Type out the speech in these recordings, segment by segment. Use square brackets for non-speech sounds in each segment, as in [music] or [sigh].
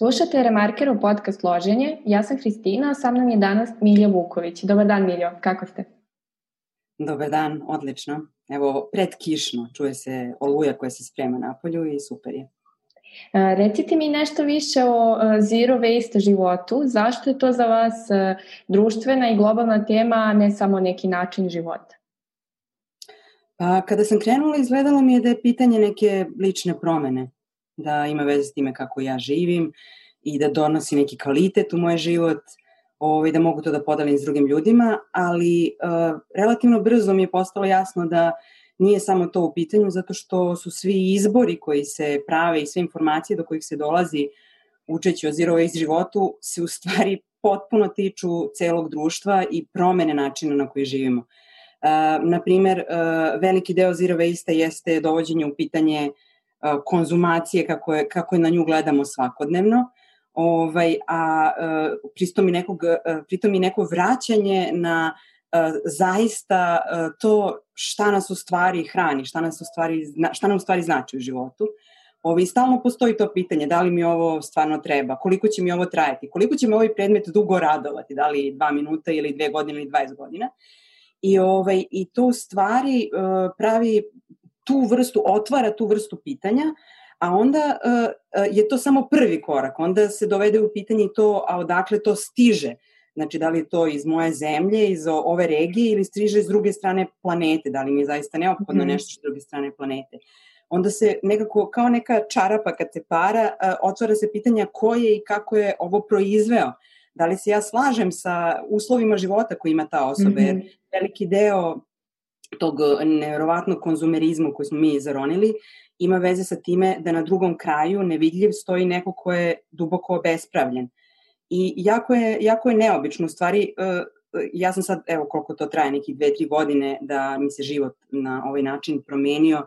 Slušate Remarkerov podcast Loženje, ja sam Hristina, a sa mnom je danas Milja Vuković. Dobar dan Miljo, kako ste? Dobar dan, odlično. Evo, pred kišno, čuje se oluja koja se sprema na polju i super je. Recite mi nešto više o zero waste životu. Zašto je to za vas društvena i globalna tema, a ne samo neki način života? Pa, kada sam krenula, izgledalo mi je da je pitanje neke lične promene da ima veze s time kako ja živim i da donosi neki kvalitet u moj život, ovaj, da mogu to da podelim s drugim ljudima, ali uh, relativno brzo mi je postalo jasno da nije samo to u pitanju, zato što su svi izbori koji se prave i sve informacije do kojih se dolazi učeći o zero waste životu se u stvari potpuno tiču celog društva i promene načina na koji živimo. Uh, naprimer, uh, veliki deo zero waste jeste dovođenje u pitanje uh, konzumacije kako je, kako je na nju gledamo svakodnevno, ovaj, a pritom i, nekog, pritom i neko vraćanje na zaista to šta nas u stvari hrani, šta, nas u stvari, šta nam u stvari znači u životu. Ovi, stalno postoji to pitanje da li mi ovo stvarno treba, koliko će mi ovo trajati, koliko će mi ovaj predmet dugo radovati, da li dva minuta ili dve godine ili 20 godina. I, ovaj, i to stvari uh, pravi tu vrstu, otvara tu vrstu pitanja, a onda uh, je to samo prvi korak, onda se dovede u pitanje to, a odakle to stiže, znači da li je to iz moje zemlje, iz ove regije ili stiže s druge strane planete, da li mi je zaista neophodno mm -hmm. nešto s druge strane planete. Onda se nekako, kao neka čarapa kad se para, uh, otvara se pitanja ko je i kako je ovo proizveo. Da li se ja slažem sa uslovima života koji ima ta osoba, mm -hmm. jer veliki deo tog e, nevjerovatnog konzumerizma koji smo mi zaronili, ima veze sa time da na drugom kraju nevidljiv stoji neko ko je duboko obespravljen. I jako je, jako je neobično, u stvari, e, ja sam sad, evo koliko to traje, nekih dve, tri godine da mi se život na ovaj način promenio e,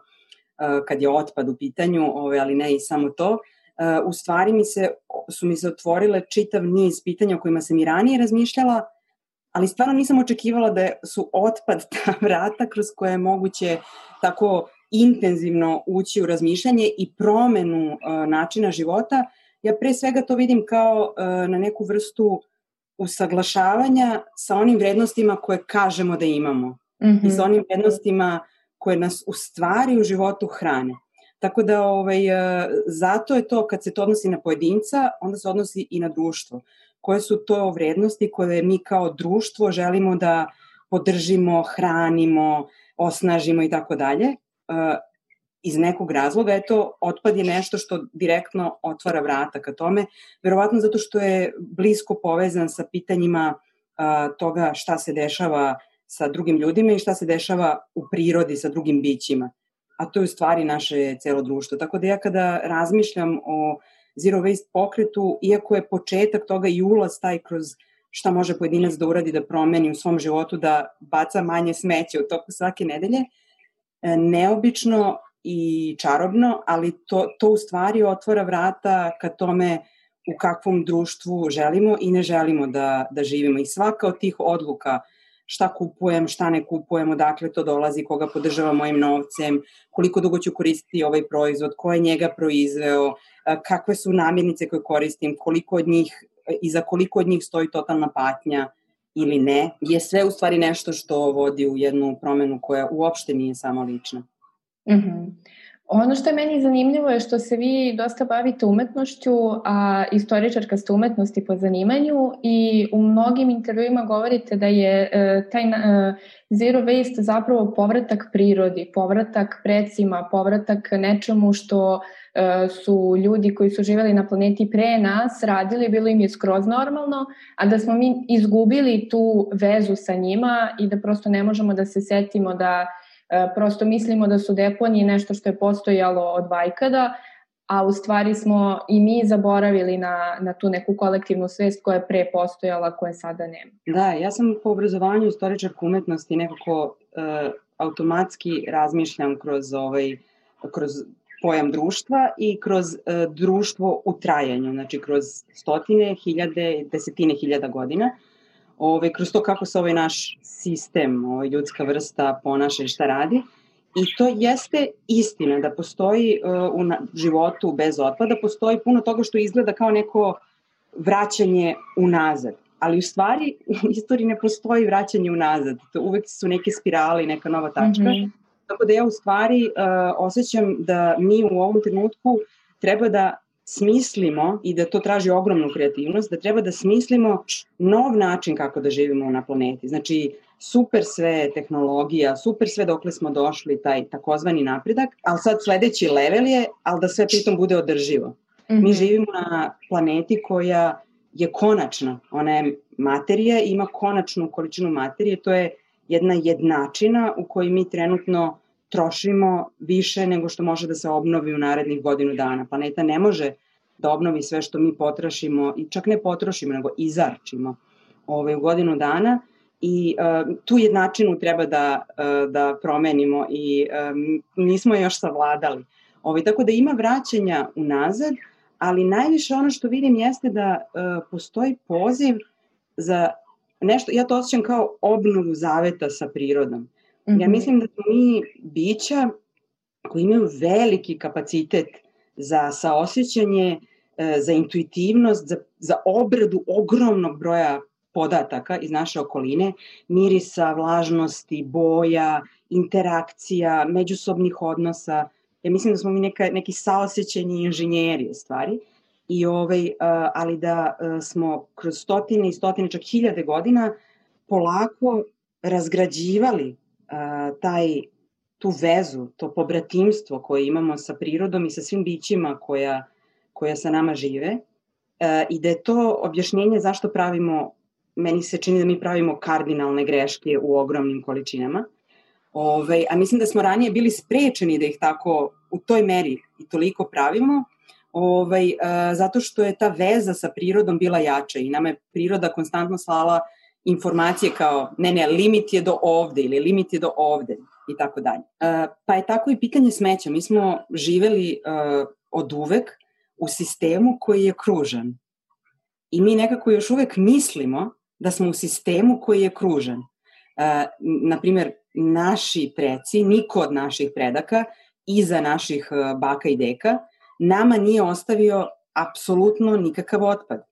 kad je otpad u pitanju, ovaj, ali ne i samo to, u stvari mi se, su mi se otvorile čitav niz pitanja o kojima sam i ranije razmišljala, ali stvarno nisam očekivala da su otpad [laughs] ta vrata kroz koje je moguće tako intenzivno ući u razmišljanje i promenu uh, načina života. Ja pre svega to vidim kao uh, na neku vrstu usaglašavanja sa onim vrednostima koje kažemo da imamo mm -hmm. i sa onim vrednostima koje nas u stvari u životu hrane. Tako da ovaj, uh, zato je to kad se to odnosi na pojedinca, onda se odnosi i na društvo koje su to vrednosti koje mi kao društvo želimo da podržimo, hranimo, osnažimo i tako dalje. E, iz nekog razloga, eto, otpad je nešto što direktno otvara vrata ka tome, verovatno zato što je blisko povezan sa pitanjima toga šta se dešava sa drugim ljudima i šta se dešava u prirodi sa drugim bićima. A to je u stvari naše celo društvo. Tako da ja kada razmišljam o zero waste pokretu, iako je početak toga i ulaz taj kroz šta može pojedinac da uradi da promeni u svom životu, da baca manje smeće u toku svake nedelje, e, neobično i čarobno, ali to, to u stvari otvara vrata ka tome u kakvom društvu želimo i ne želimo da, da živimo. I svaka od tih odluka šta kupujem, šta ne kupujem, odakle to dolazi, koga podržava mojim novcem, koliko dugo ću koristiti ovaj proizvod, ko je njega proizveo, kakve su namirnice koje koristim, koliko od njih i za koliko od njih stoji totalna patnja ili ne, je sve u stvari nešto što vodi u jednu promenu koja uopšte nije samo lična. Mm -hmm. Ono što je meni zanimljivo je što se vi dosta bavite umetnošću, a istoričarka ste umetnosti po zanimanju i u mnogim intervjuima govorite da je e, taj e, zero waste zapravo povratak prirodi, povratak precima, povratak nečemu što e, su ljudi koji su živeli na planeti pre nas radili, bilo im je skroz normalno, a da smo mi izgubili tu vezu sa njima i da prosto ne možemo da se setimo da prosto mislimo da su deponije nešto što je postojalo od vajkada, a u stvari smo i mi zaboravili na, na tu neku kolektivnu svest koja je pre postojala, koja sada nema. Da, ja sam po obrazovanju istoričarka umetnosti nekako uh, automatski razmišljam kroz ovaj kroz pojam društva i kroz uh, društvo u trajanju, znači kroz stotine, hiljade, desetine hiljada godina. Ovaj, kroz to kako se ovaj naš sistem, ovaj, ljudska vrsta ponaša i šta radi. I to jeste istina da postoji uh, u na, životu bez otpada, postoji puno toga što izgleda kao neko vraćanje unazad. Ali u stvari [laughs] u istoriji ne postoji vraćanje unazad. To uvek su neke spirale i neka nova tačka. Mm -hmm. Tako da ja u stvari uh, osjećam da mi u ovom trenutku treba da smislimo i da to traži ogromnu kreativnost, da treba da smislimo nov način kako da živimo na planeti. Znači, super sve tehnologija, super sve dokle smo došli, taj takozvani napredak, ali sad sledeći level je, ali da sve pritom bude održivo. Mm -hmm. Mi mhm. živimo na planeti koja je konačna, ona je materija, ima konačnu količinu materije, to je jedna jednačina u kojoj mi trenutno trošimo više nego što može da se obnovi u narednih godinu dana. Planeta ne može da obnovi sve što mi potrošimo i čak ne potrošimo, nego izarčimo ove, u godinu dana i uh, tu jednačinu treba da, uh, da promenimo i um, nismo još savladali. Ove, tako da ima vraćanja unazad, ali najviše ono što vidim jeste da uh, postoji poziv za nešto, ja to osjećam kao obnovu zaveta sa prirodom. Mm -hmm. Ja mhm. mislim da smo mi bića koji imaju veliki kapacitet za saosjećanje, za intuitivnost, za, za obradu ogromnog broja podataka iz naše okoline, mirisa, vlažnosti, boja, interakcija, međusobnih odnosa. Ja mislim da smo mi neka, neki saosećeni inženjeri u stvari. I ovaj, ali da smo kroz stotine i stotine, čak hiljade godina polako razgrađivali taj, tu vezu, to pobratimstvo koje imamo sa prirodom i sa svim bićima koja, koja sa nama žive i da je to objašnjenje zašto pravimo meni se čini da mi pravimo kardinalne greške u ogromnim količinama. Ove, ovaj, a mislim da smo ranije bili sprečeni da ih tako u toj meri i toliko pravimo, ovaj, a, zato što je ta veza sa prirodom bila jača i nama je priroda konstantno slala informacije kao ne, ne, limit je do ovde ili limit je do ovde i tako dalje. Pa je tako i pitanje smeća. Mi smo živeli uh, od uvek u sistemu koji je kružan. I mi nekako još uvek mislimo da smo u sistemu koji je kružan. E, naprimjer, naši preci, niko od naših predaka, iza naših e, baka i deka, nama nije ostavio apsolutno nikakav otpad.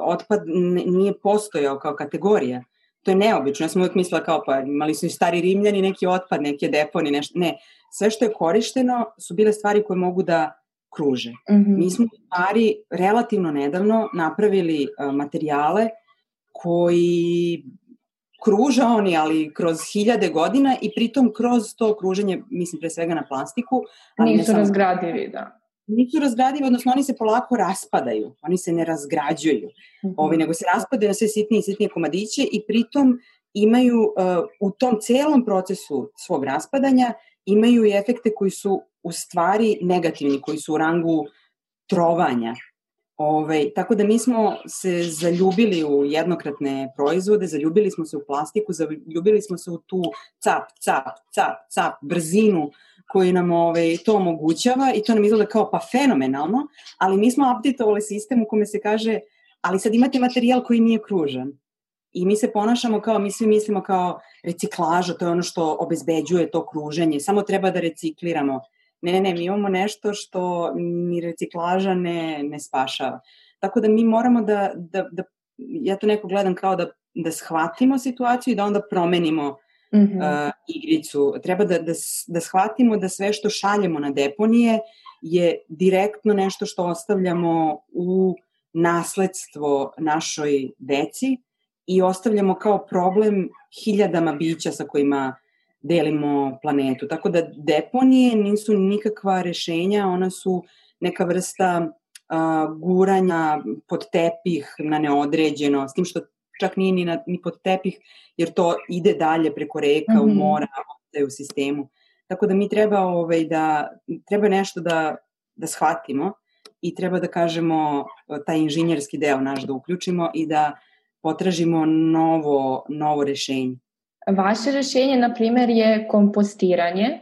Otpad nije postojao kao kategorija. To je neobično. Ja sam uvijek mislila kao pa imali su i stari rimljani neki otpad, neke deponi, nešto. Ne, sve što je korišteno su bile stvari koje mogu da kruže. Mm -hmm. Mi smo u stvari relativno nedavno napravili uh, materijale koji kruže oni, ali kroz hiljade godina i pritom kroz to kruženje, mislim pre svega na plastiku. Ali nisu razgradivi, da. Nisu razgradivi, odnosno oni se polako raspadaju, oni se ne razgrađuju, mm -hmm. ovi, nego se raspadaju na sve sitnije i sitnije komadiće i pritom imaju uh, u tom celom procesu svog raspadanja imaju i efekte koji su u stvari negativni, koji su u rangu trovanja, Ove, ovaj, tako da mi smo se zaljubili u jednokratne proizvode, zaljubili smo se u plastiku, zaljubili smo se u tu cap, cap, cap, cap, brzinu koji nam ove, ovaj, to omogućava i to nam izgleda kao pa fenomenalno, ali mi smo updateovali sistem u kome se kaže ali sad imate materijal koji nije kružan. I mi se ponašamo kao, mi svi mislimo kao reciklaža, to je ono što obezbeđuje to kruženje, samo treba da recikliramo Ne, ne, mi imamo nešto što ni reciklaža ne, ne spašava. Tako da mi moramo da, da, da ja to neko gledam kao da, da shvatimo situaciju i da onda promenimo uh, igricu. Treba da, da, da shvatimo da sve što šaljemo na deponije je direktno nešto što ostavljamo u nasledstvo našoj deci i ostavljamo kao problem hiljadama bića sa kojima delimo planetu. Tako da deponije nisu nikakva rešenja, ona su neka vrsta a, guranja pod tepih na neodređeno, s tim što čak nije ni, na, ni pod tepih, jer to ide dalje preko reka, mm -hmm. u mhm. mora, u sistemu. Tako da mi treba, ovaj, da, treba nešto da, da shvatimo i treba da kažemo taj inženjerski deo naš da uključimo i da potražimo novo, novo rešenje. Vaše rešenje, na primer, je kompostiranje. E,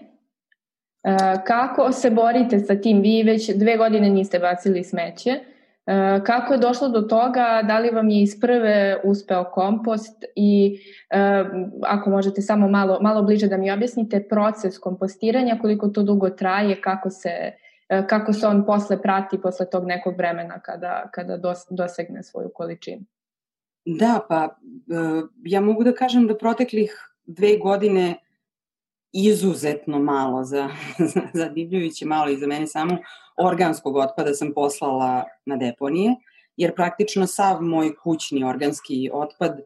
kako se borite sa tim? Vi već dve godine niste bacili smeće. E, kako je došlo do toga, da li vam je iz prve uspeo kompost i e, ako možete samo malo, malo bliže da mi objasnite proces kompostiranja, koliko to dugo traje, kako se, e, kako se on posle prati posle tog nekog vremena kada, kada dos, dosegne svoju količinu? Da, pa ja mogu da kažem da proteklih dve godine izuzetno malo za, [laughs] za divljujuće malo i za mene samo organskog otpada sam poslala na deponije, jer praktično sav moj kućni organski otpad e,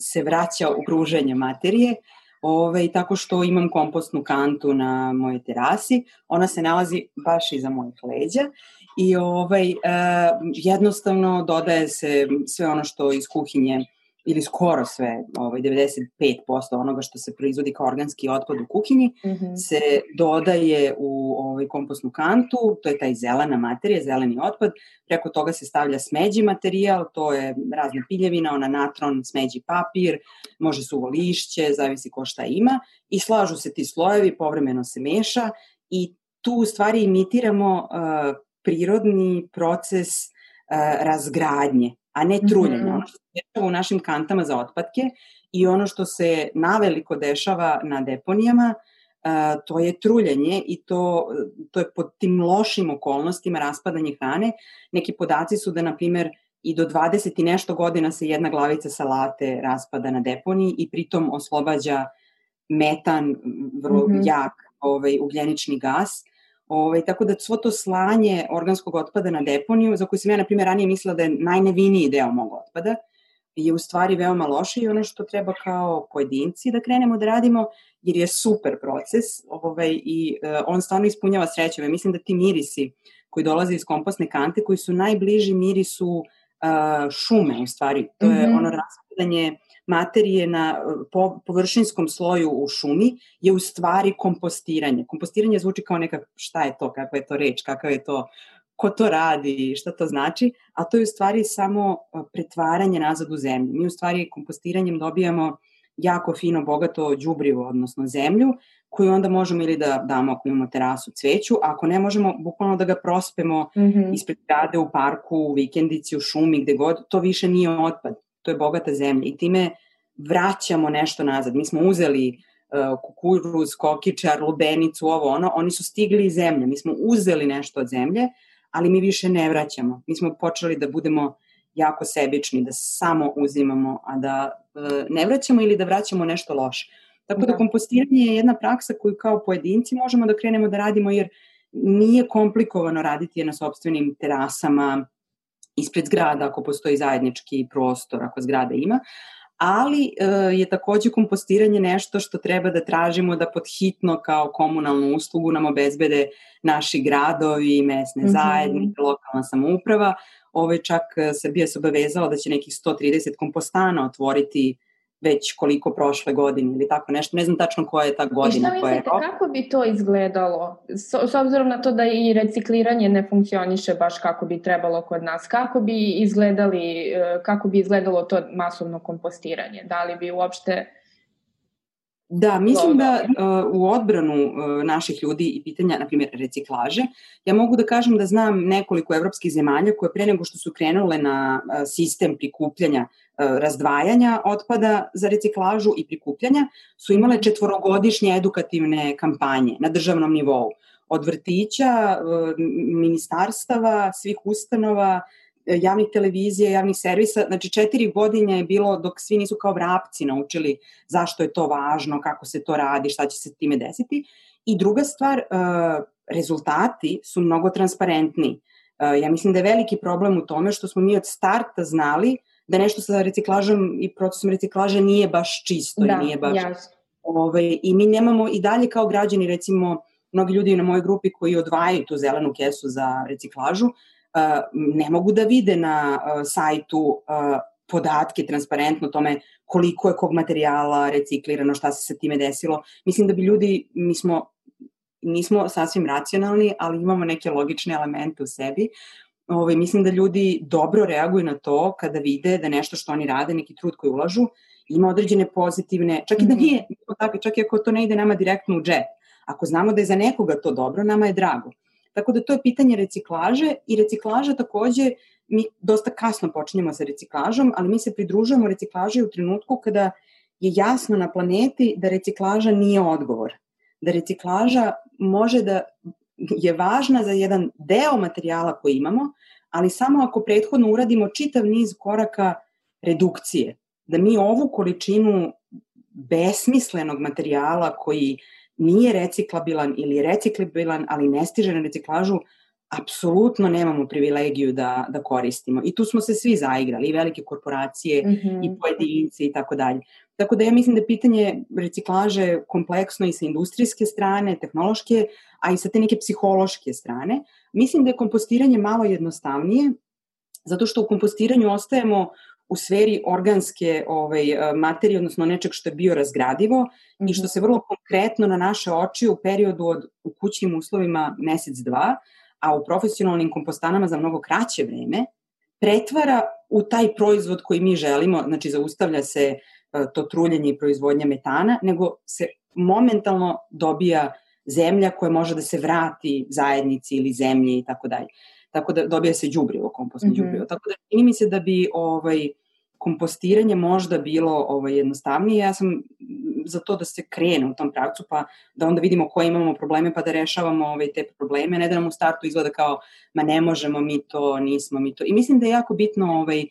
se vraća u kruženje materije, ovaj, tako što imam kompostnu kantu na mojoj terasi, ona se nalazi baš iza mojih leđa i ovaj, eh, jednostavno dodaje se sve ono što iz kuhinje ili skoro sve, ovaj, 95% onoga što se proizvodi kao organski otpad u kuhinji, mm -hmm. se dodaje u ovaj, kompostnu kantu, to je taj zelena materija, zeleni otpad, preko toga se stavlja smeđi materijal, to je razna piljevina, ona natron, smeđi papir, može suvo lišće, zavisi ko šta ima, i slažu se ti slojevi, povremeno se meša i tu u stvari imitiramo uh, prirodni proces uh, razgradnje a ne truljenje. Mm -hmm. Ono što se dešava u našim kantama za otpadke i ono što se naveliko dešava na deponijama, Uh, to je truljenje i to, to je pod tim lošim okolnostima raspadanje hrane. Neki podaci su da, na primer, i do 20 i nešto godina se jedna glavica salate raspada na deponiji i pritom oslobađa metan, vrlo mm -hmm. jak ovaj, ugljenični gas. Ovaj, tako da svo to slanje organskog otpada na deponiju, za koju sam ja, na primjer, ranije mislila da je najneviniji deo mog otpada, je u stvari veoma loše i ono što treba kao pojedinci da krenemo da radimo, jer je super proces ovaj, i uh, on stvarno ispunjava srećeve. Mislim da ti mirisi koji dolaze iz kompostne kante, koji su najbliži mirisu uh, šume, u stvari. To je mm -hmm. ono raspadanje materije na po, površinskom sloju u šumi je u stvari kompostiranje. Kompostiranje zvuči kao neka šta je to, kakva je to reč, kakav je to, ko to radi, šta to znači, a to je u stvari samo pretvaranje nazad u zemlju. Mi u stvari kompostiranjem dobijamo jako fino, bogato đubrivo, odnosno zemlju, koju onda možemo ili da damo ako imamo terasu cveću, a ako ne možemo bukvalno da ga prospemo mm -hmm. ispred grade, u parku, u vikendici, u šumi, gde god, to više nije otpad to je bogata zemlja i time vraćamo nešto nazad. Mi smo uzeli uh, kukuruz, kokičar, lubenicu, ovo ono, oni su stigli iz zemlje. Mi smo uzeli nešto od zemlje, ali mi više ne vraćamo. Mi smo počeli da budemo jako sebični, da samo uzimamo, a da uh, ne vraćamo ili da vraćamo nešto loše. Tako da, da kompostiranje je jedna praksa koju kao pojedinci možemo da krenemo da radimo jer nije komplikovano raditi je na sobstvenim terasama, ispred zgrada ako postoji zajednički prostor, ako zgrada ima, ali e, je takođe kompostiranje nešto što treba da tražimo da podhitno kao komunalnu uslugu nam obezbede naši gradovi, mesne mm -hmm. zajednice, lokalna samouprava. Ove čak e, Srbija se obavezala da će nekih 130 kompostana otvoriti već koliko prošle godine ili tako nešto. Ne znam tačno koja je ta godina. I šta mislite, koja je kako bi to izgledalo? S, s obzirom na to da i recikliranje ne funkcioniše baš kako bi trebalo kod nas, kako bi izgledali, e, kako bi izgledalo to masovno kompostiranje? Da li bi uopšte Da, mislim da uh, u odbranu uh, naših ljudi i pitanja, na primjer, reciklaže, ja mogu da kažem da znam nekoliko evropskih zemalja koje pre nego što su krenule na uh, sistem prikupljanja, uh, razdvajanja otpada za reciklažu i prikupljanja, su imale četvorogodišnje edukativne kampanje na državnom nivou. Od vrtića, uh, ministarstava, svih ustanova, javnih televizija, javnih servisa, znači četiri godine je bilo dok svi nisu kao vrapci naučili zašto je to važno, kako se to radi, šta će se time desiti. I druga stvar, e, rezultati su mnogo transparentni. E, ja mislim da je veliki problem u tome što smo mi od starta znali da nešto sa reciklažom i procesom reciklaže nije baš čisto da, i nije baš... Jasno. Ovaj, I mi nemamo i dalje kao građani, recimo, mnogi ljudi na mojoj grupi koji odvajaju tu zelenu kesu za reciklažu, ne mogu da vide na sajtu podatke transparentno o tome koliko je kog materijala reciklirano, šta se sa time desilo. Mislim da bi ljudi, mi smo, nismo sasvim racionalni, ali imamo neke logične elemente u sebi. Ove, ovaj, mislim da ljudi dobro reaguju na to kada vide da nešto što oni rade, neki trud koji ulažu, ima određene pozitivne, čak i da mhm. nije čak i ako to ne ide nama direktno u džep. Ako znamo da je za nekoga to dobro, nama je drago. Tako da to je pitanje reciklaže i reciklaža takođe mi dosta kasno počinjemo sa reciklažom, ali mi se pridružujemo reciklaži u trenutku kada je jasno na planeti da reciklaža nije odgovor. Da reciklaža može da je važna za jedan deo materijala koji imamo, ali samo ako prethodno uradimo čitav niz koraka redukcije. Da mi ovu količinu besmislenog materijala koji nije reciklabilan ili reciklabilan, ali ne stiže na reciklažu, apsolutno nemamo privilegiju da, da koristimo. I tu smo se svi zaigrali, i velike korporacije, mm -hmm. i pojedinci i tako dalje. Tako da ja mislim da pitanje reciklaže kompleksno i sa industrijske strane, tehnološke, a i sa te neke psihološke strane. Mislim da je kompostiranje malo jednostavnije, zato što u kompostiranju ostajemo u sferi organske ovaj, materije, odnosno nečeg što je bio razgradivo mm -hmm. i što mhm. se vrlo konkretno na naše oči u periodu od u kućnim uslovima mesec, dva, a u profesionalnim kompostanama za mnogo kraće vreme, pretvara u taj proizvod koji mi želimo, znači zaustavlja se e, to truljenje i proizvodnja metana, nego se momentalno dobija zemlja koja može da se vrati zajednici ili zemlji i tako dalje. Tako da dobija se đubrivo, kompostno mm -hmm. đubrivo. Tako da čini mi se da bi ovaj kompostiranje možda bilo ovaj jednostavnije. Ja sam za to da se krene u tom pravcu, pa da onda vidimo koje imamo probleme, pa da rešavamo ovaj, te probleme, ne da nam u startu izgleda kao, ma ne možemo mi to, nismo mi to. I mislim da je jako bitno, ovaj,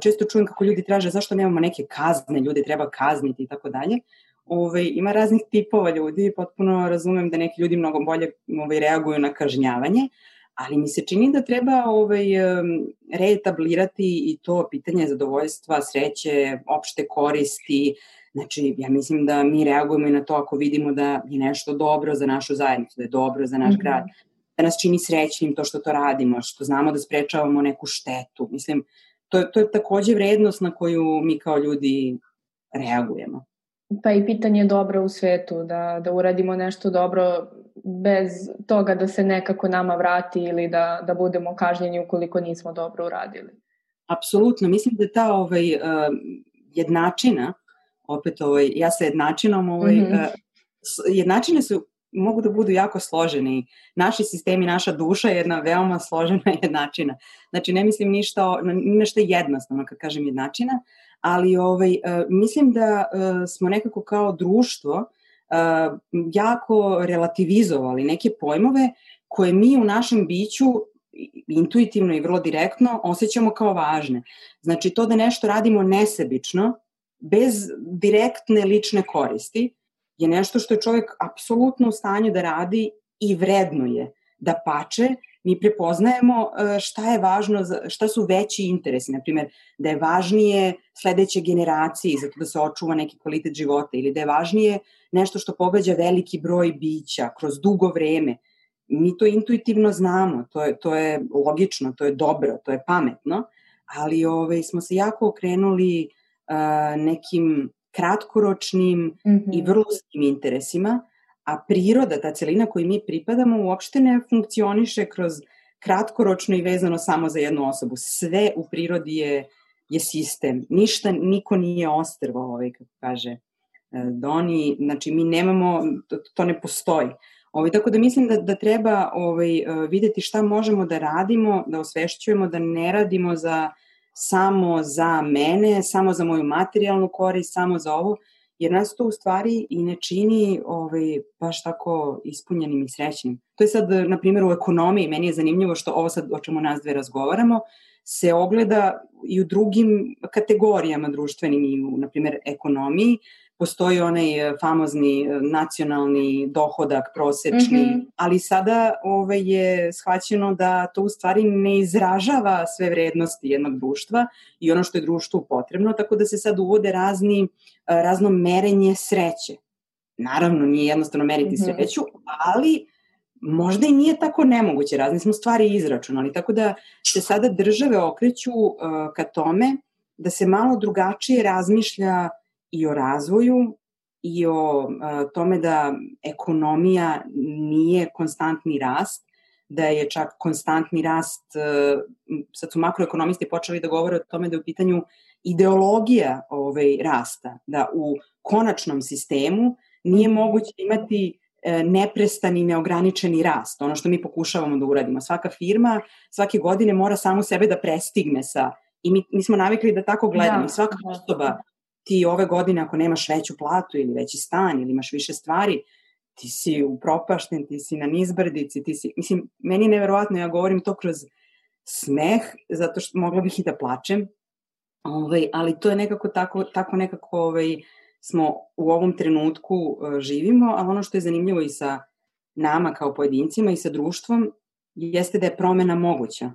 često čujem kako ljudi traže zašto nemamo neke kazne, ljude treba kazniti i tako dalje. Ovaj, ima raznih tipova ljudi potpuno razumem da neki ljudi mnogo bolje ovaj, reaguju na kažnjavanje, ali mi se čini da treba ovaj, reetablirati i to pitanje zadovoljstva, sreće, opšte koristi, Znači, ja mislim da mi reagujemo i na to ako vidimo da je nešto dobro za našu zajednicu, da je dobro za naš mm -hmm. grad, da nas čini srećnim to što to radimo, što znamo da sprečavamo neku štetu. Mislim, to je, to je takođe vrednost na koju mi kao ljudi reagujemo. Pa i pitanje dobra u svetu, da, da uradimo nešto dobro bez toga da se nekako nama vrati ili da, da budemo kažnjeni ukoliko nismo dobro uradili. Apsolutno, mislim da ta ovaj, uh, jednačina opet ovaj, ja sa jednačinom, ovaj, mm -hmm. jednačine su mogu da budu jako složeni. Naši sistemi, naša duša je jedna veoma složena [laughs] jednačina. Znači, ne mislim ništa, nešto jednostavno kad kažem jednačina, ali ovaj, uh, mislim da uh, smo nekako kao društvo uh, jako relativizovali neke pojmove koje mi u našem biću intuitivno i vrlo direktno osjećamo kao važne. Znači, to da nešto radimo nesebično, bez direktne lične koristi je nešto što je čovjek apsolutno u stanju da radi i vredno je. Da pače, mi prepoznajemo e, šta je važno, šta su veći interesi, na primjer, da je važnije sledeće generaciji zato da se očuva neki kvalitet života ili da je važnije nešto što pogađa veliki broj bića kroz dugo vreme. Mi to intuitivno znamo, to je, to je logično, to je dobro, to je pametno, ali ove, ovaj, smo se jako okrenuli uh, nekim kratkoročnim mm -hmm. i vrlo interesima, a priroda, ta celina koju mi pripadamo, uopšte ne funkcioniše kroz kratkoročno i vezano samo za jednu osobu. Sve u prirodi je, je sistem. Ništa, niko nije ostrvo, ovaj, kako kaže e, Doni. Znači, mi nemamo, to, to ne postoji. Ovaj, tako da mislim da, da treba ovaj, e, videti šta možemo da radimo, da osvešćujemo, da ne radimo za samo za mene, samo za moju materijalnu korist, samo za ovo, jer nas to u stvari i ne čini ovaj, baš tako ispunjenim i srećnim. To je sad, na primjer, u ekonomiji, meni je zanimljivo što ovo sad o čemu nas dve razgovaramo, se ogleda i u drugim kategorijama društvenim i u, na primjer, ekonomiji, postoji onaj e, famozni e, nacionalni dohodak prosečni, mm -hmm. ali sada ove, je shvaćeno da to u stvari ne izražava sve vrednosti jednog društva i ono što je društvu potrebno, tako da se sad uvode razni, e, razno merenje sreće. Naravno, nije jednostavno meriti mm -hmm. sreću, ali možda i nije tako nemoguće, razni smo stvari izračunali, tako da se sada države okreću uh, ka tome da se malo drugačije razmišlja i o razvoju i o a, tome da ekonomija nije konstantni rast, da je čak konstantni rast, a, sad su makroekonomisti počeli da govore o tome da je u pitanju ideologija ovaj, rasta, da u konačnom sistemu nije moguće imati e, neprestani, neograničeni rast, ono što mi pokušavamo da uradimo. Svaka firma svake godine mora samu sebe da prestigne sa, i mi, mi smo navikli da tako gledamo. Da, svaka da. osoba, ti ove godine ako nemaš veću platu ili veći stan ili imaš više stvari, ti si upropašten, ti si na nizbrdici, ti si, mislim, meni je neverovatno, ja govorim to kroz smeh, zato što mogla bih i da plačem, ovaj, ali to je nekako tako, tako nekako ovaj, smo u ovom trenutku uh, živimo, ali ono što je zanimljivo i sa nama kao pojedincima i sa društvom jeste da je promena moguća.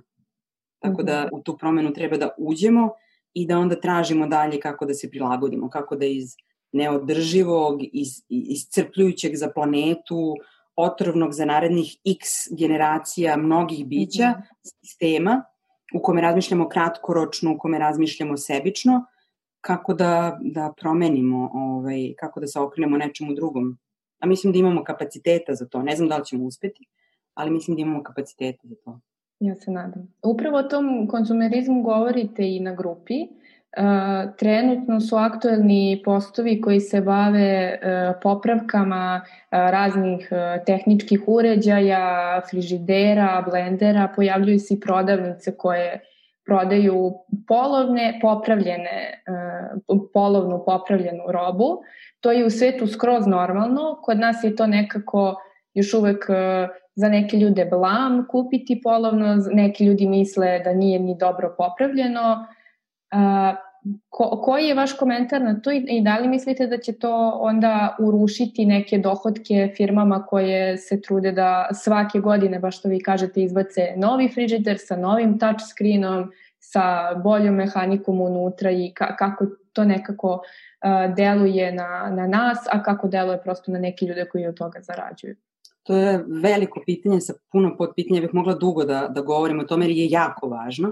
Tako da mhm. u tu promenu treba da uđemo i da onda tražimo dalje kako da se prilagodimo, kako da iz neodrživog, iz, iscrpljujućeg za planetu, otrovnog za narednih x generacija mnogih bića, mhm. sistema u kome razmišljamo kratkoročno, u kome razmišljamo sebično, kako da, da promenimo, ovaj, kako da se okrenemo nečemu drugom. A mislim da imamo kapaciteta za to. Ne znam da li ćemo uspeti, ali mislim da imamo kapaciteta za to. Ja se nadam. Upravo o tom konzumerizmu govorite i na grupi. Uh, trenutno su aktuelni postovi koji se bave uh, popravkama uh, raznih tehničkih uređaja, frižidera, blendera, pojavljuju se i prodavnice koje prodaju polovne, popravljene, polovnu popravljenu robu. To je u svetu skroz normalno, kod nas je to nekako još uvek za neke ljude blam kupiti polovno, neki ljudi misle da nije ni dobro popravljeno. ko, koji je vaš komentar na to i, i da li mislite da će to onda urušiti neke dohodke firmama koje se trude da svake godine, baš što vi kažete, izbace novi frižider sa novim touch screenom, sa boljom mehanikom unutra i ka, kako to nekako uh, deluje na, na nas, a kako deluje prosto na neke ljude koji od toga zarađuju. To je veliko pitanje sa puno podpitanja, bih mogla dugo da, da govorim o tome jer je jako važno.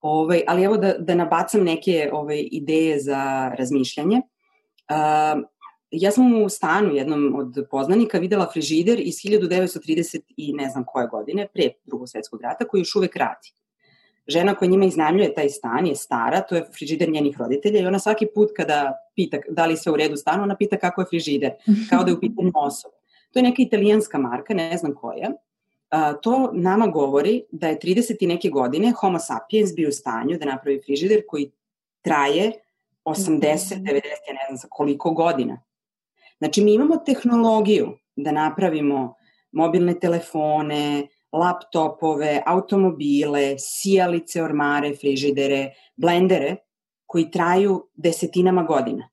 Ovaj, ali evo da, da nabacam neke ovaj, ideje za razmišljanje. Uh, ja sam u stanu jednom od poznanika videla frižider iz 1930 i ne znam koje godine, pre drugog svetskog rata, koji još uvek radi. Žena koja njima iznajmljuje taj stan je stara, to je frižider njenih roditelja i ona svaki put kada pita da li sve u redu stanu, ona pita kako je frižider, kao da je u pitanju osoba. To je neka italijanska marka, ne znam koja. A, to nama govori da je 30 i neke godine Homo sapiens bio u stanju da napravi frižider koji traje 80, 90, mhm. ja ne znam sa koliko godina. Znači, mi imamo tehnologiju da napravimo mobilne telefone, laptopove, automobile, sijalice, ormare, frižidere, blendere, koji traju desetinama godina.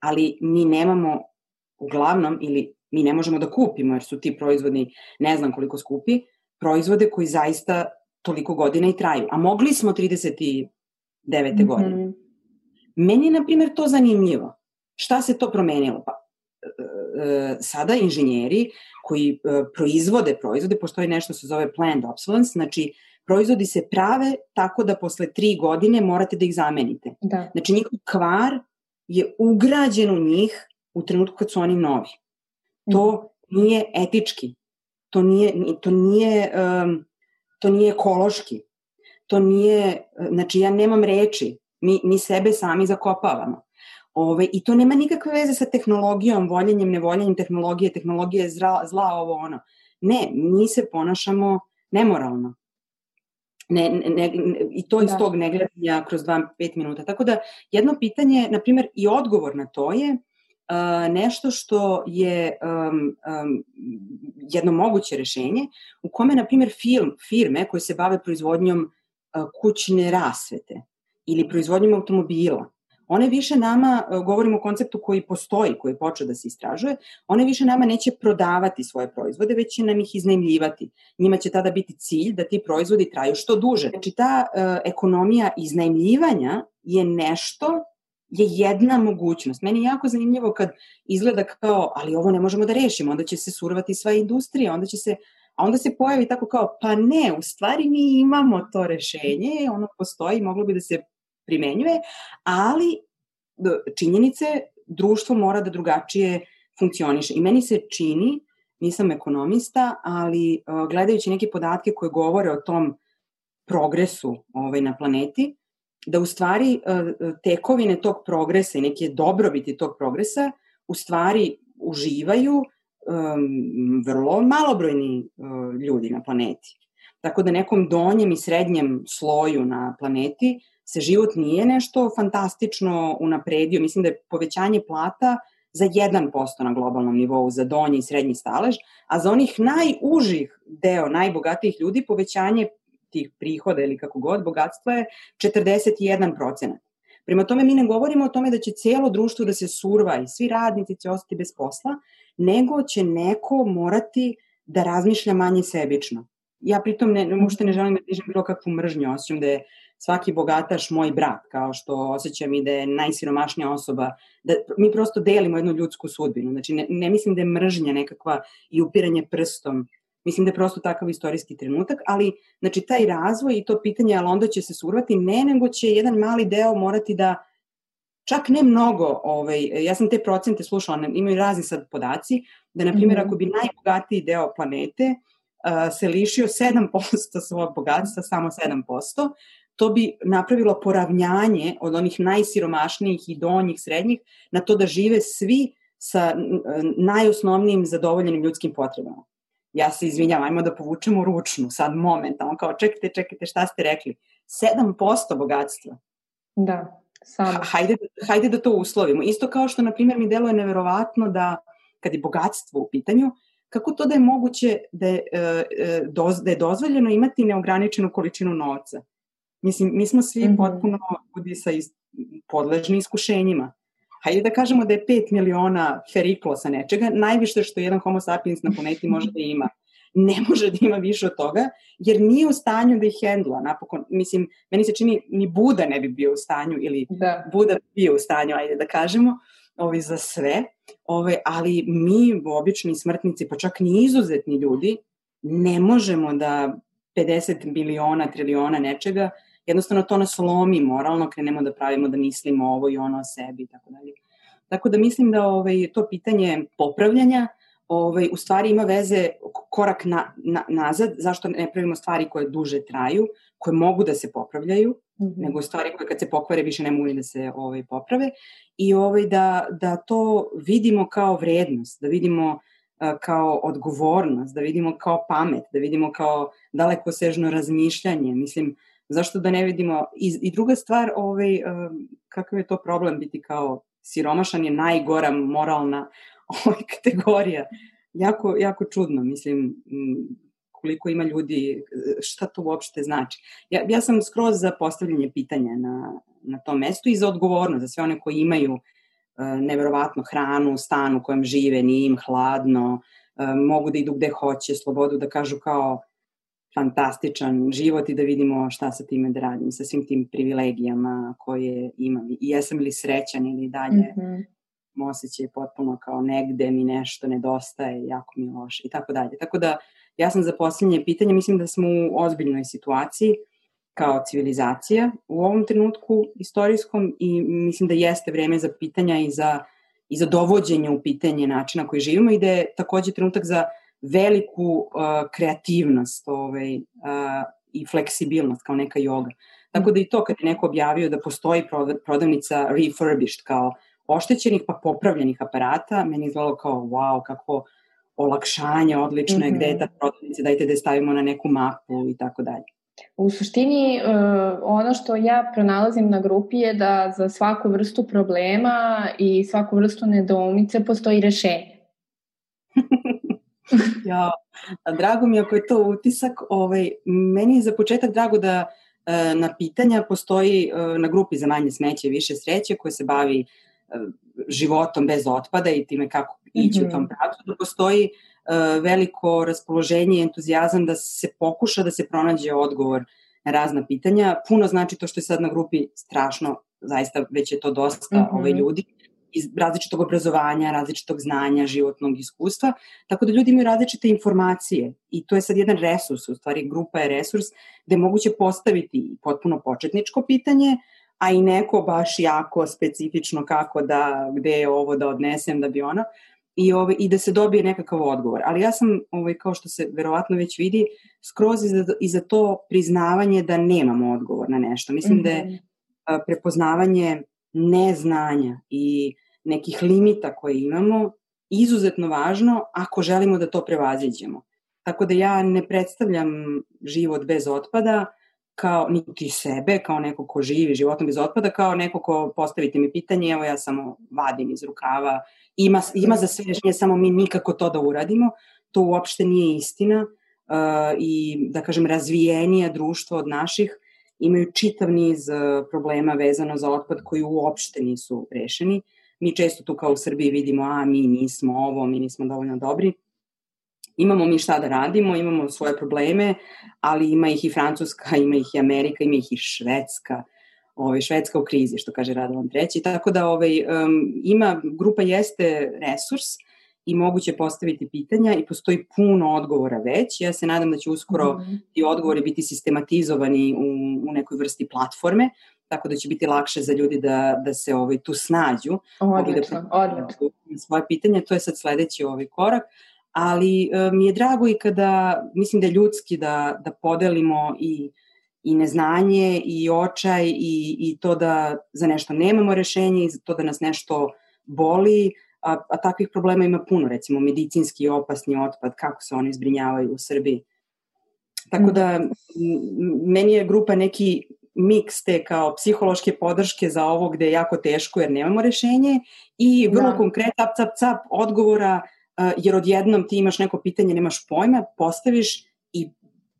Ali mi nemamo uglavnom ili mi ne možemo da kupimo jer su ti proizvodi ne znam koliko skupi, proizvode koji zaista toliko godina i traju. A mogli smo 39. Mm -hmm. godine. Meni je, na primjer, to zanimljivo. Šta se to promenilo? Pa, e, e, sada inženjeri koji e, proizvode proizvode, postoji nešto se zove planned obsolescence, znači proizvodi se prave tako da posle tri godine morate da ih zamenite. Da. Znači njihov kvar je ugrađen u njih u trenutku kad su oni novi. To mhm. nije etički, to nije, to nije, um, to nije ekološki, to nije, znači ja nemam reči, mi, mi sebe sami zakopavamo. Ove, I to nema nikakve veze sa tehnologijom, voljenjem, nevoljenjem tehnologije, tehnologija je zla, zla ovo ono. Ne, mi se ponašamo nemoralno. Ne, ne, ne, I to iz da. tog negledanja kroz 2-5 minuta. Tako da jedno pitanje, na primjer, i odgovor na to je nešto što je um, um, jedno moguće rešenje u kome, na primjer, film, firme koje se bave proizvodnjom uh, kućne rasvete ili proizvodnjom automobila one više nama, e, govorimo o konceptu koji postoji, koji je počeo da se istražuje, one više nama neće prodavati svoje proizvode, već će nam ih iznajmljivati. Njima će tada biti cilj da ti proizvodi traju što duže. Znači ta uh, ekonomija iznajmljivanja je nešto je jedna mogućnost. Meni je jako zanimljivo kad izgleda kao, ali ovo ne možemo da rešimo, onda će se survati sva industrija, onda će se, a onda se pojavi tako kao, pa ne, u stvari mi imamo to rešenje, ono postoji, moglo bi da se primenjuje, ali činjenice društvo mora da drugačije funkcioniše. I meni se čini, nisam ekonomista, ali gledajući neke podatke koje govore o tom progresu ovaj, na planeti, da u stvari tekovine tog progresa i neke dobrobiti tog progresa u stvari uživaju vrlo malobrojni uh, ljudi na planeti. Tako da nekom donjem i srednjem sloju na planeti se život nije nešto fantastično unapredio. Mislim da je povećanje plata za 1% na globalnom nivou za donji i srednji stalež, a za onih najužih deo, najbogatijih ljudi povećanje tih prihoda ili kako god, bogatstva je 41%. Prema tome mi ne govorimo o tome da će cijelo društvo da se surva i svi radnici će ostati bez posla, nego će neko morati da razmišlja manje sebično. Ja pritom ne, uopšte ne želim da dižem bilo kakvu mržnju, osjećam da je svaki bogataš moj brat, kao što osjećam i da je najsiromašnija osoba, da mi prosto delimo jednu ljudsku sudbinu. Znači, ne, ne mislim da je mržnja nekakva i upiranje prstom Mislim da je prosto takav istorijski trenutak, ali znači taj razvoj i to pitanje, ali onda će se survati, ne, nego će jedan mali deo morati da čak ne mnogo, ovaj, ja sam te procente slušala, imaju razni sad podaci, da na primjer mm -hmm. ako bi najbogatiji deo planete uh, se lišio 7% svog bogatstva, samo 7%, to bi napravilo poravnjanje od onih najsiromašnijih i donjih srednjih na to da žive svi sa najosnovnijim zadovoljenim ljudskim potrebama ja se izvinjam, ajmo da povučemo ručnu, sad momentalno, kao čekajte, čekajte, šta ste rekli? 7% bogatstva. Da, samo. Hajde, hajde da to uslovimo. Isto kao što, na primjer, mi deluje neverovatno da, kad je bogatstvo u pitanju, kako to da je moguće da je, e, e, da je dozvoljeno imati neograničenu količinu novca? Mislim, mi smo svi mm -hmm. potpuno ljudi sa is, podležni iskušenjima hajde da kažemo da je 5 miliona feriklosa nečega, najviše što jedan homo sapiens na planeti može da ima. Ne može da ima više od toga, jer nije u stanju da ih hendla. Napokon, mislim, meni se čini, ni Buda ne bi bio u stanju, ili da. Buda bi bio u stanju, ajde da kažemo, ovaj, za sve, ovaj, ali mi, obični smrtnici, pa čak ni izuzetni ljudi, ne možemo da 50 miliona, triliona nečega jednostavno to nas lomi moralno, krenemo da pravimo da mislimo ovo i ono o sebi i tako dalje. Tako da mislim da ovaj, to pitanje popravljanja ovaj, u stvari ima veze korak na, na, nazad, zašto ne pravimo stvari koje duže traju, koje mogu da se popravljaju, mm -hmm. nego stvari koje kad se pokvare više ne mogu da se ovaj, poprave i ovaj, da, da to vidimo kao vrednost, da vidimo kao odgovornost, da vidimo kao pamet, da vidimo kao daleko sežno razmišljanje. Mislim, zašto da ne vidimo? I, i druga stvar ovaj kakav je to problem biti kao siromašan je najgora moralna [laughs] ovaj kategorija. Jako jako čudno mislim koliko ima ljudi šta to uopšte znači. Ja ja sam skroz za postavljanje pitanja na na tom mestu i za odgovornost za sve one koji imaju uh, neverovatno hranu, stan u kojem žive, nije im hladno, uh, mogu da idu gde hoće, slobodu da kažu kao fantastičan život i da vidimo šta sa time da radim, sa svim tim privilegijama koje imam. I jesam li srećan ili dalje mm -hmm. osjećaj potpuno kao negde mi nešto nedostaje, jako mi je loše i tako dalje. Tako da ja sam za posljednje pitanje, mislim da smo u ozbiljnoj situaciji kao civilizacija u ovom trenutku istorijskom i mislim da jeste vreme za pitanja i za, i za dovođenje u pitanje načina koji živimo i da je takođe trenutak za veliku uh, kreativnost ovaj, uh, i fleksibilnost kao neka joga. Tako da i to kad je neko objavio da postoji prodavnica refurbished kao oštećenih pa popravljenih aparata, meni izgledalo kao wow, kako olakšanje, odlično je, mm -hmm. gde je ta prodavnica, dajte da je stavimo na neku mapu i tako dalje. U suštini, uh, ono što ja pronalazim na grupi je da za svaku vrstu problema i svaku vrstu nedoumice postoji rešenje. [laughs] ja, drago mi je ako je to utisak. Ovaj, meni je za početak drago da e, na pitanja postoji e, na grupi za manje smeće i više sreće koja se bavi e, životom bez otpada i time kako ići mm -hmm. u tom mhm. pravcu, da postoji veliko raspoloženje i entuzijazam da se pokuša da se pronađe odgovor na razna pitanja. Puno znači to što je sad na grupi strašno, zaista već je to dosta mm -hmm. ovaj, ljudi iz različitog obrazovanja, različitog znanja, životnog iskustva, tako da ljudi imaju različite informacije i to je sad jedan resurs, u stvari grupa je resurs gde je moguće postaviti potpuno početničko pitanje, a i neko baš jako specifično kako da, gde je ovo da odnesem da bi ono, i, ovaj, i da se dobije nekakav odgovor. Ali ja sam, ovaj, kao što se verovatno već vidi, skroz i za, i za to priznavanje da nemamo odgovor na nešto. Mislim mm -hmm. da je a, prepoznavanje neznanja i nekih limita koje imamo izuzetno važno ako želimo da to prevaziđemo. Tako da ja ne predstavljam život bez otpada kao niti sebe, kao neko ko živi životom bez otpada, kao neko ko postavite mi pitanje, evo ja samo vadim iz rukava, ima, ima za sve rešenje, samo mi nikako to da uradimo, to uopšte nije istina uh, i da kažem razvijenija društvo od naših imaju čitav niz uh, problema vezano za otpad koji uopšte nisu rešeni. Mi često tu kao u Srbiji vidimo, a mi nismo ovo, mi nismo dovoljno dobri imamo mi šta da radimo, imamo svoje probleme, ali ima ih i Francuska, [laughs] ima ih i Amerika, ima ih i Švedska. Ovaj, Švedska u krizi, što kaže Radovan Treći. Tako da ovaj, um, ima, grupa jeste resurs i moguće postaviti pitanja i postoji puno odgovora već. Ja se nadam da će uskoro mm -hmm. ti odgovori biti sistematizovani u, u nekoj vrsti platforme, tako da će biti lakše za ljudi da, da se ovaj, tu snađu. Odlično, da odlično. Svoje pitanje, to je sad sledeći ovaj korak ali e, mi je drago i kada, mislim da je ljudski da, da podelimo i, i neznanje i očaj i, i to da za nešto nemamo rešenje i to da nas nešto boli, a, a takvih problema ima puno, recimo medicinski opasni otpad, kako se oni zbrinjavaju u Srbiji. Tako da meni je grupa neki miks te kao psihološke podrške za ovo gde je jako teško jer nemamo rešenje i vrlo da. konkret cap, cap, cap odgovora jer odjednom ti imaš neko pitanje, nemaš pojma, postaviš i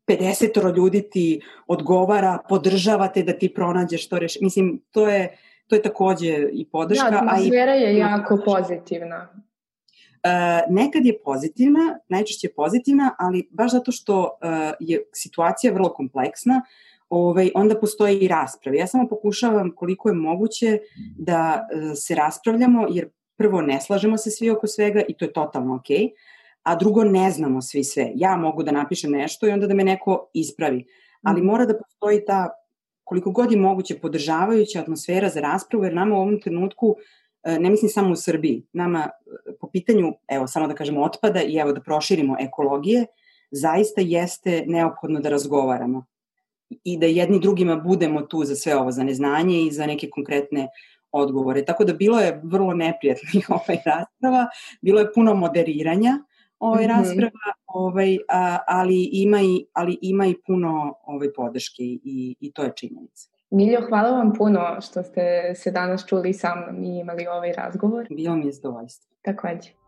50 ljudi ti odgovara, podržavate da ti pronađeš to rešenje. Mislim, to je, to je takođe i podrška. Da, atmosfera je jako pozitivna. Uh, nekad je pozitivna, najčešće je pozitivna, ali baš zato što uh, je situacija vrlo kompleksna, ovaj, onda postoje i rasprave. Ja samo pokušavam koliko je moguće da uh, se raspravljamo, jer prvo ne slažemo se svi oko svega i to je totalno okej, okay, a drugo ne znamo svi sve. Ja mogu da napišem nešto i onda da me neko ispravi, ali mm. mora da postoji ta koliko god je moguće podržavajuća atmosfera za raspravu, jer nama u ovom trenutku, e, ne mislim samo u Srbiji, nama e, po pitanju, evo samo da kažemo otpada i evo da proširimo ekologije, zaista jeste neophodno da razgovaramo i da jedni drugima budemo tu za sve ovo, za neznanje i za neke konkretne odgovore. Tako da bilo je vrlo neprijatnih [laughs] ovaj rasprava, bilo je puno moderiranja ovaj mm -hmm. rasprava, ovaj, a, ali, ima i, ali ima i puno ovaj, podrške i, i to je činjenica. Miljo, hvala vam puno što ste se danas čuli sa mnom i imali ovaj razgovor. Bilo mi je zadovoljstvo. Takođe.